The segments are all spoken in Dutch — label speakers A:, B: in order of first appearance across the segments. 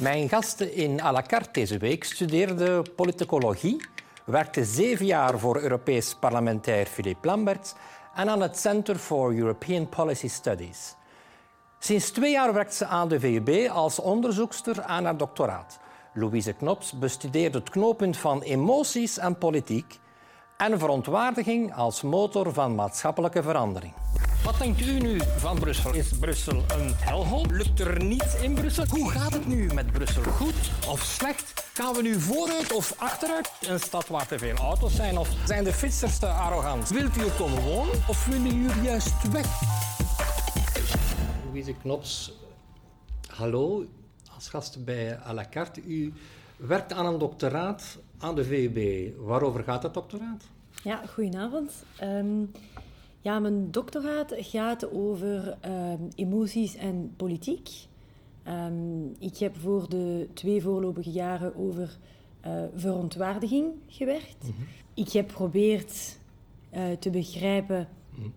A: Mijn gasten in à la carte deze week studeerde politicologie, werkte zeven jaar voor Europees parlementair Philippe Lamberts en aan het Center for European Policy Studies. Sinds twee jaar werkt ze aan de VUB als onderzoekster aan haar doctoraat. Louise Knops bestudeert het knooppunt van emoties en politiek en verontwaardiging als motor van maatschappelijke verandering. Wat denkt u nu van Brussel? Is Brussel een helhol? Lukt er niets in Brussel? Hoe gaat het nu met Brussel? Goed of slecht? Gaan we nu vooruit of achteruit? Een stad waar te veel auto's zijn? Of zijn de fietsers te arrogant? Wilt u er komen wonen of willen jullie juist weg? Louise Knops, hallo. Als gast bij à la carte. U werkt aan een doctoraat aan de VUB. Waarover gaat dat doctoraat?
B: Ja, goedenavond. Um, ja, mijn doctoraat gaat over um, emoties en politiek. Um, ik heb voor de twee voorlopige jaren over uh, verontwaardiging gewerkt. Mm -hmm. Ik heb geprobeerd uh, te begrijpen mm -hmm.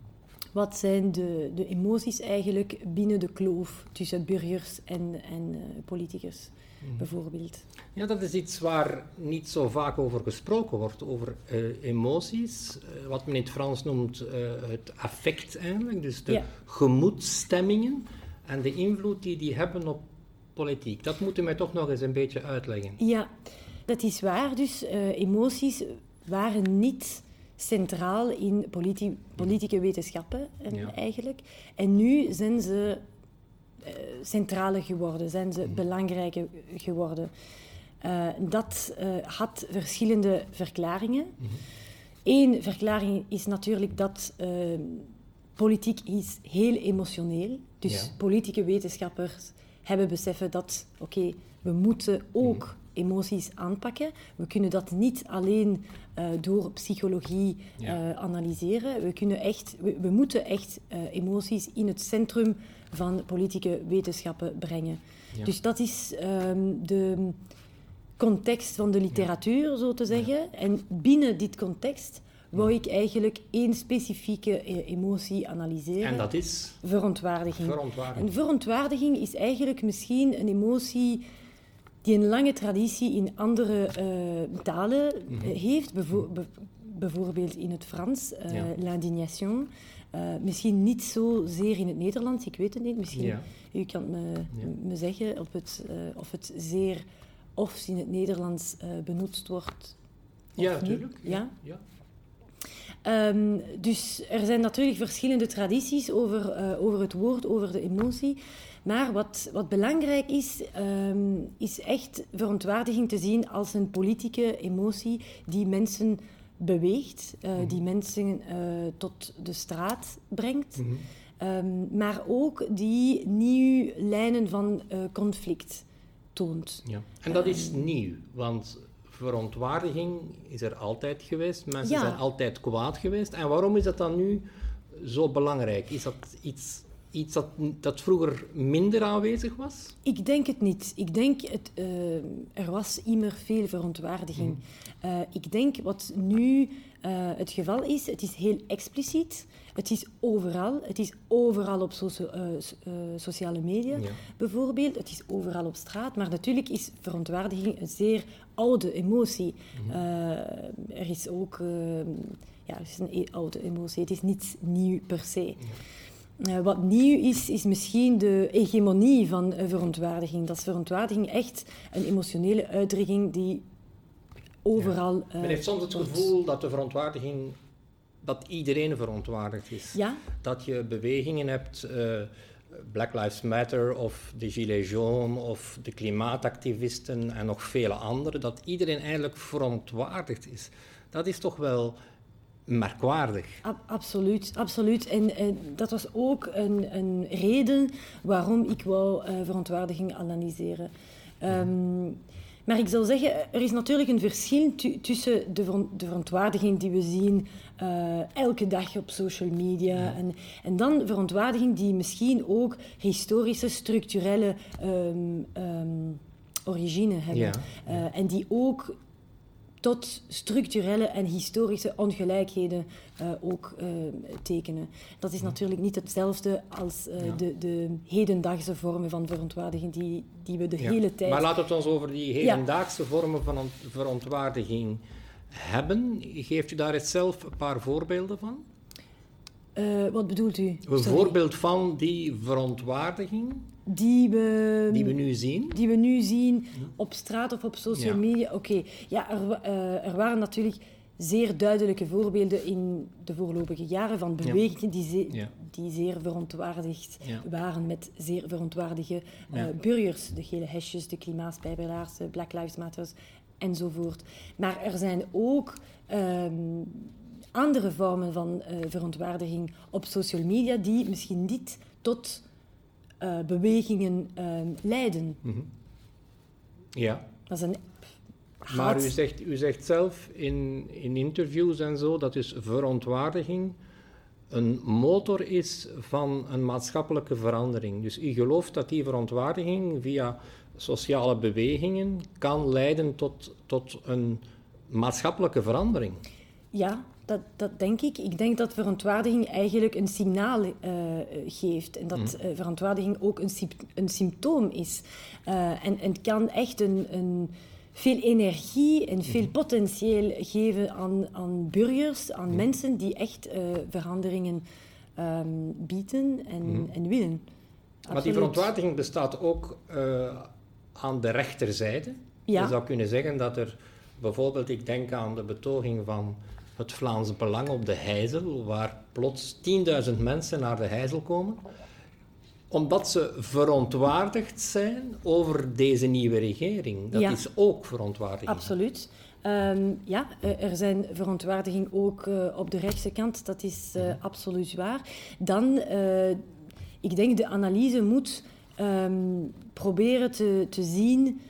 B: wat zijn de, de emoties eigenlijk binnen de kloof tussen burgers en, en uh, politicus. Mm. Bijvoorbeeld.
A: Ja, dat is iets waar niet zo vaak over gesproken wordt, over uh, emoties. Uh, wat men in het Frans noemt uh, het affect eigenlijk, dus de ja. gemoedstemmingen en de invloed die die hebben op politiek. Dat moet u mij toch nog eens een beetje uitleggen.
B: Ja, dat is waar. Dus emoties waren niet centraal in politi politieke wetenschappen ja. eigenlijk. En nu zijn ze centrale geworden, zijn ze belangrijker geworden. Uh, dat uh, had verschillende verklaringen. Mm -hmm. Eén verklaring is natuurlijk dat politiek is heel emotioneel. Dus ja. politieke wetenschappers hebben beseffen dat, oké, okay, we moeten ook mm -hmm. emoties aanpakken. We kunnen dat niet alleen uh, door psychologie ja. uh, analyseren. We, kunnen echt, we, we moeten echt uh, emoties in het centrum van politieke wetenschappen brengen. Ja. Dus dat is um, de context van de literatuur, ja. zo te zeggen. En binnen dit context wou ik eigenlijk één specifieke emotie analyseren.
A: En dat is?
B: Verontwaardiging.
A: Verontwaardiging.
B: En verontwaardiging is eigenlijk misschien een emotie die een lange traditie in andere uh, talen mm -hmm. heeft, Bevo be bijvoorbeeld in het Frans, uh, ja. l'indignation. Uh, misschien niet zozeer in het Nederlands, ik weet het niet. Misschien ja. u kan me, ja. me zeggen of het, of het zeer of in het Nederlands benutzt wordt.
A: Ja, natuurlijk.
B: Ja. ja. Um, dus er zijn natuurlijk verschillende tradities over, over het woord, over de emotie. Maar wat, wat belangrijk is, um, is echt verontwaardiging te zien als een politieke emotie die mensen beweegt, uh, mm-hmm. die mensen uh, tot de straat brengt. Mm-hmm. Um, maar ook die nieuwe lijnen van uh, conflict toont.
A: Ja. En dat is um, nieuw, want verontwaardiging is er altijd geweest. Mensen ja. zijn altijd kwaad geweest. En waarom is dat dan nu zo belangrijk? Is dat iets iets dat, dat vroeger minder aanwezig was?
B: Ik denk het niet. Ik denk, het, uh, er was immer veel verontwaardiging. Mm. Uh, ik denk wat nu uh, het geval is, het is heel expliciet. Het is overal. Het is overal op socia sociale media, ja. bijvoorbeeld. Het is overal op straat. Maar natuurlijk is verontwaardiging een zeer oude emotie. Mm. er is ook ja, het is een e-, oude emotie. Het is niet nieuw per se. Ja. Uh, wat nieuw is, is misschien de hegemonie van uh, verontwaardiging. Dat is verontwaardiging echt een emotionele uitdrukking die overal. Ja.
A: Men uh, heeft soms het wordt. gevoel dat de verontwaardiging. dat iedereen verontwaardigd is.
B: Ja?
A: Dat je bewegingen hebt. Black Lives Matter of de Gilets jaunes of de klimaatactivisten en nog vele anderen, dat iedereen eigenlijk verontwaardigd is. Dat is toch wel merkwaardig.
B: Ab absoluut, absoluut. En, en, dat was ook een, een reden waarom ik wou uh, verontwaardiging analyseren. Um, maar ik zal zeggen, er is natuurlijk een verschil tussen de, ver de, verontwaardiging die we zien uh, elke dag op social media ja. en, en dan verontwaardiging die misschien ook historische, structurele um, um, origine hebben. Ja. Uh, en die ook tot structurele en historische ongelijkheden uh, ook uh, tekenen. Dat is natuurlijk niet hetzelfde als uh, ja. de, de, hedendaagse vormen van verontwaardiging die, die we de ja. hele tijd...
A: Maar laten we het ons over die hedendaagse vormen van verontwaardiging hebben. Geeft u daar eens zelf een paar voorbeelden van?
B: wat bedoelt u?
A: Een voorbeeld van die verontwaardiging?
B: Die we,
A: die we nu zien?
B: Die we nu zien op straat of op social media. Oké, ja, er, uh, er, waren natuurlijk zeer duidelijke voorbeelden in de voorlopige jaren van bewegingen die, ze, die zeer verontwaardigd waren met zeer verontwaardige uh, burgers. De gele hesjes, de klimaatspijbelaars, de Black Lives Matter enzovoort. Maar er zijn ook... Um, andere vormen van uh, verontwaardiging op social media die misschien niet tot uh, bewegingen uh, leiden. Mm -hmm.
A: Ja.
B: Dat is een
A: maar u zegt, u zegt zelf in, in interviews en zo dat dus verontwaardiging een motor is van een maatschappelijke verandering. Dus u gelooft dat die verontwaardiging via sociale bewegingen kan leiden tot, tot een maatschappelijke verandering.
B: Ja, dat, dat denk ik. Ik denk dat verontwaardiging eigenlijk een signaal uh, geeft. En dat uh, verontwaardiging ook een, een symptoom is. Uh, en, en kan echt een, een veel energie en veel potentieel geven aan, aan burgers, aan mensen die echt veranderingen um, bieden en, mm. en willen.
A: Absoluut. Maar die verontwaardiging bestaat ook aan de rechterzijde. Ja. Je zou kunnen zeggen dat er bijvoorbeeld, ik denk aan de betoging van het Vlaams Belang op de Heizel, waar plots 10.000 mensen naar de Heizel komen, omdat ze verontwaardigd zijn over deze nieuwe regering. Dat is ook verontwaardiging.
B: Absoluut. Um, ja, eh, er zijn verontwaardiging ook uh, op de rechtse kant, dat is uh, mm. absoluut waar. Dan, uh, ik denk de analyse moet um, proberen te, te zien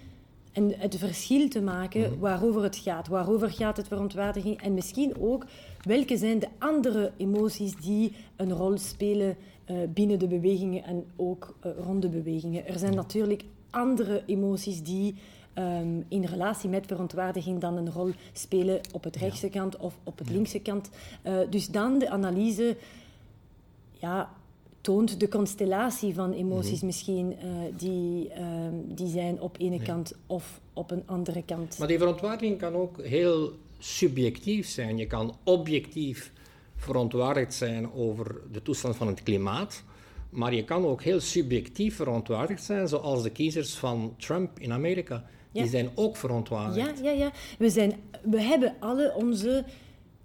B: en het verschil te maken mhm. waarover het gaat. Waarover gaat het verontwaardiging? En misschien ook welke zijn de andere emoties die een rol spelen uh, binnen de bewegingen en ook uh, rond de bewegingen. Er zijn natuurlijk andere emoties die um, in relatie met verontwaardiging dan een rol spelen op het rechtse kant of op het linkse kant. Uh, dus dan de analyse. Ja, toont de constellatie van emoties mhm. misschien uh, die, uh, die zijn op ene kant of op een andere kant.
A: Maar die verontwaardiging kan ook heel subjectief zijn. Je kan objectief verontwaardigd zijn over de toestand van het klimaat. Maar je kan ook heel subjectief verontwaardigd zijn, zoals de kiezers van Trump in Amerika. Die zijn ook verontwaardigd.
B: Ja, ja, ja. We, zijn, we hebben alle onze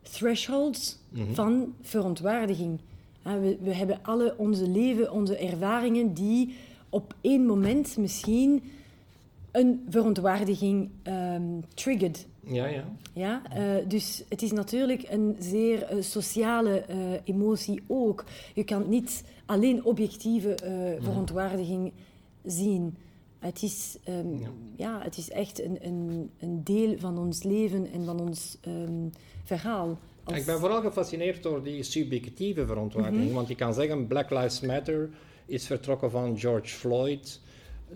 B: thresholds mhm. van verontwaardiging. We, we hebben alle onze leven, onze ervaringen die op één moment misschien een verontwaardiging um, triggered.
A: Ja, ja.
B: ja uh, dus het is natuurlijk een zeer uh, sociale uh, emotie ook. Je kan niet alleen objectieve verontwaardiging zien. Het is, um, ja. ja. het is echt een, een, een, deel van ons leven en van ons um, verhaal.
A: Ik ben vooral gefascineerd door die subjectieve verontwaardiging. Mhm. Want je kan zeggen, Black Lives Matter is vertrokken van George Floyd.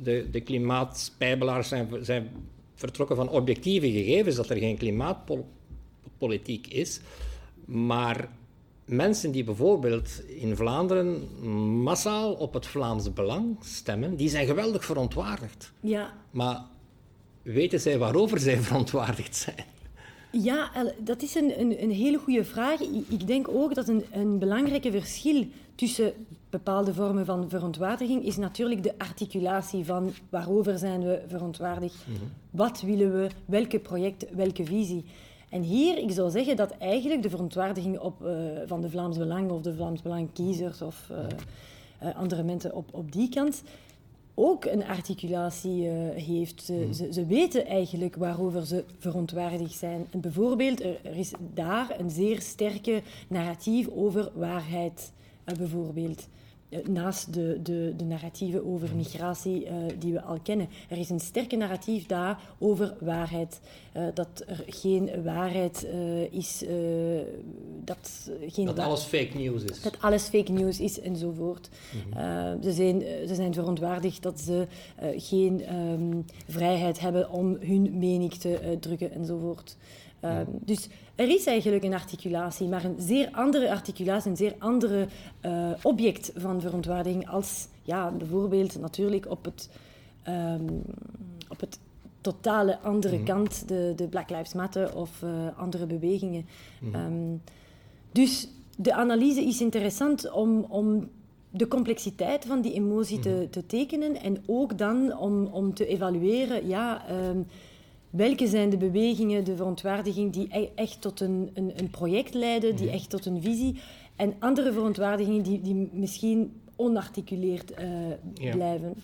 A: De, de klimaatspijbelaars zijn, zijn vertrokken van objectieve gegevens dat er geen klimaatpolitiek is. Maar mensen die bijvoorbeeld in Vlaanderen massaal op het Vlaams Belang stemmen, die zijn geweldig verontwaardigd.
B: Ja.
A: Maar weten zij waarover zij verontwaardigd zijn?
B: Ja, dat is een, een, een hele goede vraag. Ik denk ook dat een, een belangrijke verschil tussen bepaalde vormen van verontwaardiging is natuurlijk de articulatie van waarover zijn we verontwaardigd, mm wat willen we, welke project, welke visie. En hier, ik zou zeggen dat eigenlijk de verontwaardiging op, uh, van de Vlaams Belang of de Vlaams Belang kiezers of uh, uh, andere mensen op, op die kant ook een articulatie heeft. Ze, hmm. ze, ze, weten eigenlijk waarover ze verontwaardigd zijn. En bijvoorbeeld, er, er, is daar een zeer sterke narratief over waarheid, bijvoorbeeld. naast de, de, de narratieven over mhm. migratie uh, die we al kennen. Er is een sterke narratief daar over waarheid. Uh, dat er geen waarheid uh, is.
A: dat geen dat alles fake news is.
B: Dat alles fake news is enzovoort. Mm -hmm. ze, zijn, ze zijn verontwaardigd dat ze geen um, vrijheid hebben om hun mening te drukken enzovoort. Um, dus er is eigenlijk een articulatie, maar een zeer andere articulatie, een zeer andere uh, object van verontwaardiging als ja, bijvoorbeeld natuurlijk op het, um, op het totale andere mm kant, de, de Black Lives Matter of uh, andere bewegingen. Mm um, dus de analyse is interessant om, om de complexiteit van die emotie te, mhm. te tekenen en ook dan om, om te evalueren, ja, welke zijn de bewegingen, de verontwaardiging die e-, echt tot een, een, een project leiden, die mhm. echt tot een visie, en andere verontwaardigingen die, die misschien onarticuleerd uh, blijven.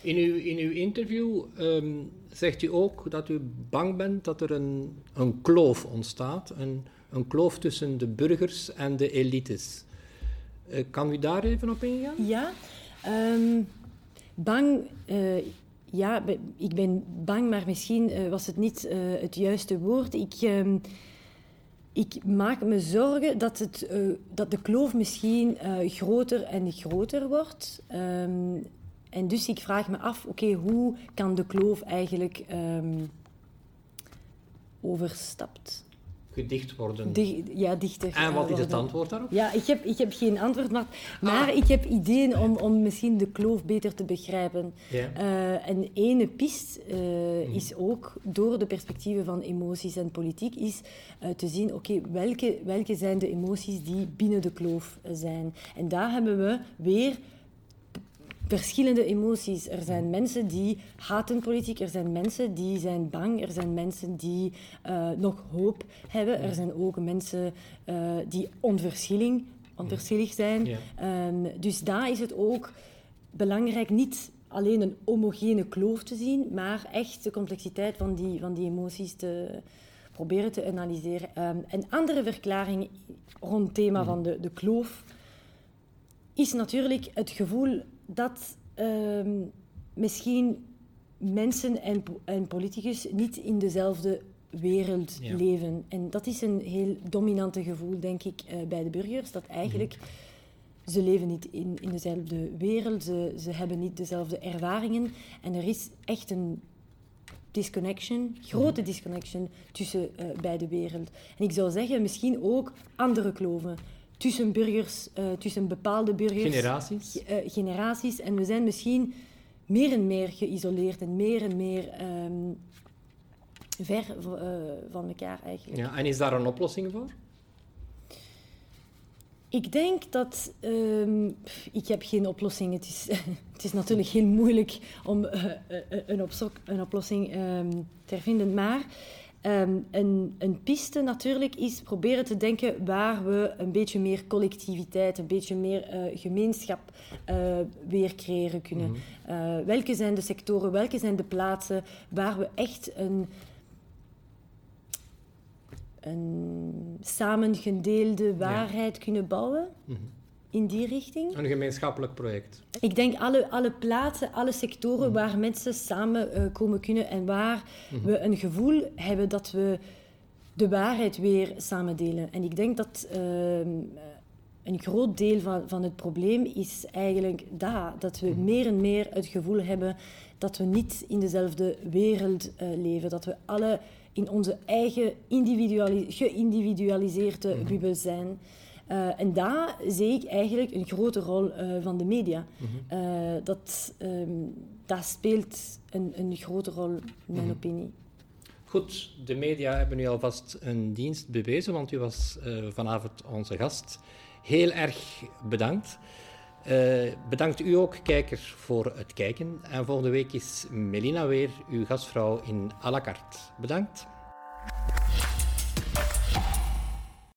A: In uw, in uw interview um, zegt u ook dat u bang bent dat er een, een kloof ontstaat, een, een kloof tussen de burgers en de elites. Uh, kan u daar even op ingaan?
B: Ja, um, bang. Uh, ja, ik ben bang, maar misschien uh, was het niet uh, het juiste woord. Ik, uh, ik maak me zorgen dat, het, uh, dat de kloof misschien groter en groter wordt. Um, en dus ik vraag me af, oké, hoe kan de kloof eigenlijk um, overstapt?
A: Gedicht worden.
B: ja, dichter.
A: En wat is het antwoord daarop?
B: Ja, ik heb, ik heb geen antwoord, maar, maar ah. ik heb ideeën om, om misschien de kloof beter te begrijpen. Ja. Uh, en ene pist uh, mm. is ook, door de perspectieven van emoties en politiek, is uh, te zien, oké, okay, welke, welke zijn de emoties die binnen de kloof zijn. En daar hebben we weer verschillende emoties. Er zijn mensen die haten politiek, er zijn mensen die zijn bang, er zijn mensen die uh, nog hoop hebben, er zijn ook mensen uh, die onverschilling, onverschillig zijn. Ja. Um, dus daar is het ook belangrijk niet alleen een homogene kloof te zien, maar echt de complexiteit van die, van die emoties te proberen te analyseren. Um, een andere verklaring rond het thema van de, de kloof is natuurlijk het gevoel dat uh, misschien mensen en, en politicus niet in dezelfde wereld ja. leven. En dat is een heel dominante gevoel, denk ik, uh, bij de burgers. Dat eigenlijk mm. ze leven niet in, in dezelfde wereld, ze, ze hebben niet dezelfde ervaringen. En er is echt een disconnection, grote mhm. disconnection tussen uh, beide wereld. En ik zou zeggen, misschien ook andere kloven tussen burgers, uh, tussen bepaalde burgers.
A: Generaties?
B: Uh, generaties. En we zijn misschien meer en meer geïsoleerd en meer en meer um, ver uh, van elkaar eigenlijk.
A: Ja, en is daar een oplossing voor?
B: Ik denk dat... Um, ik heb geen oplossing. Het is, het is natuurlijk heel moeilijk om een, een, oplossing um, te vinden. Maar Um, een, een, piste natuurlijk is proberen te denken waar we een beetje meer collectiviteit, een beetje meer uh, gemeenschap uh, weer creëren kunnen. Mm uh, welke zijn de sectoren, welke zijn de plaatsen waar we echt een, een samengedeelde waarheid ja. kunnen bouwen? Mm -hmm in die richting.
A: Een gemeenschappelijk project.
B: Ik denk alle, alle plaatsen, alle sectoren mhm. waar mensen samen uh, komen kunnen en waar mhm. we een gevoel hebben dat we de waarheid weer samen delen. En ik denk dat uh, een groot deel van, van het probleem is eigenlijk dat, dat we mhm. meer en meer het gevoel hebben dat we niet in dezelfde wereld uh, leven, dat we alle in onze eigen geïndividualiseerde bubbel zijn. Uh, en daar zie ik eigenlijk een grote rol uh, van de media. Mm -hmm. uh, dat, um, dat speelt een, een grote rol, in mijn mm -hmm. opinie.
A: Goed, de media hebben nu alvast een dienst bewezen, want u was vanavond onze gast. Heel erg bedankt. bedankt u ook, kijkers, voor het kijken. En volgende week is Melina weer uw gastvrouw in à la carte. Bedankt.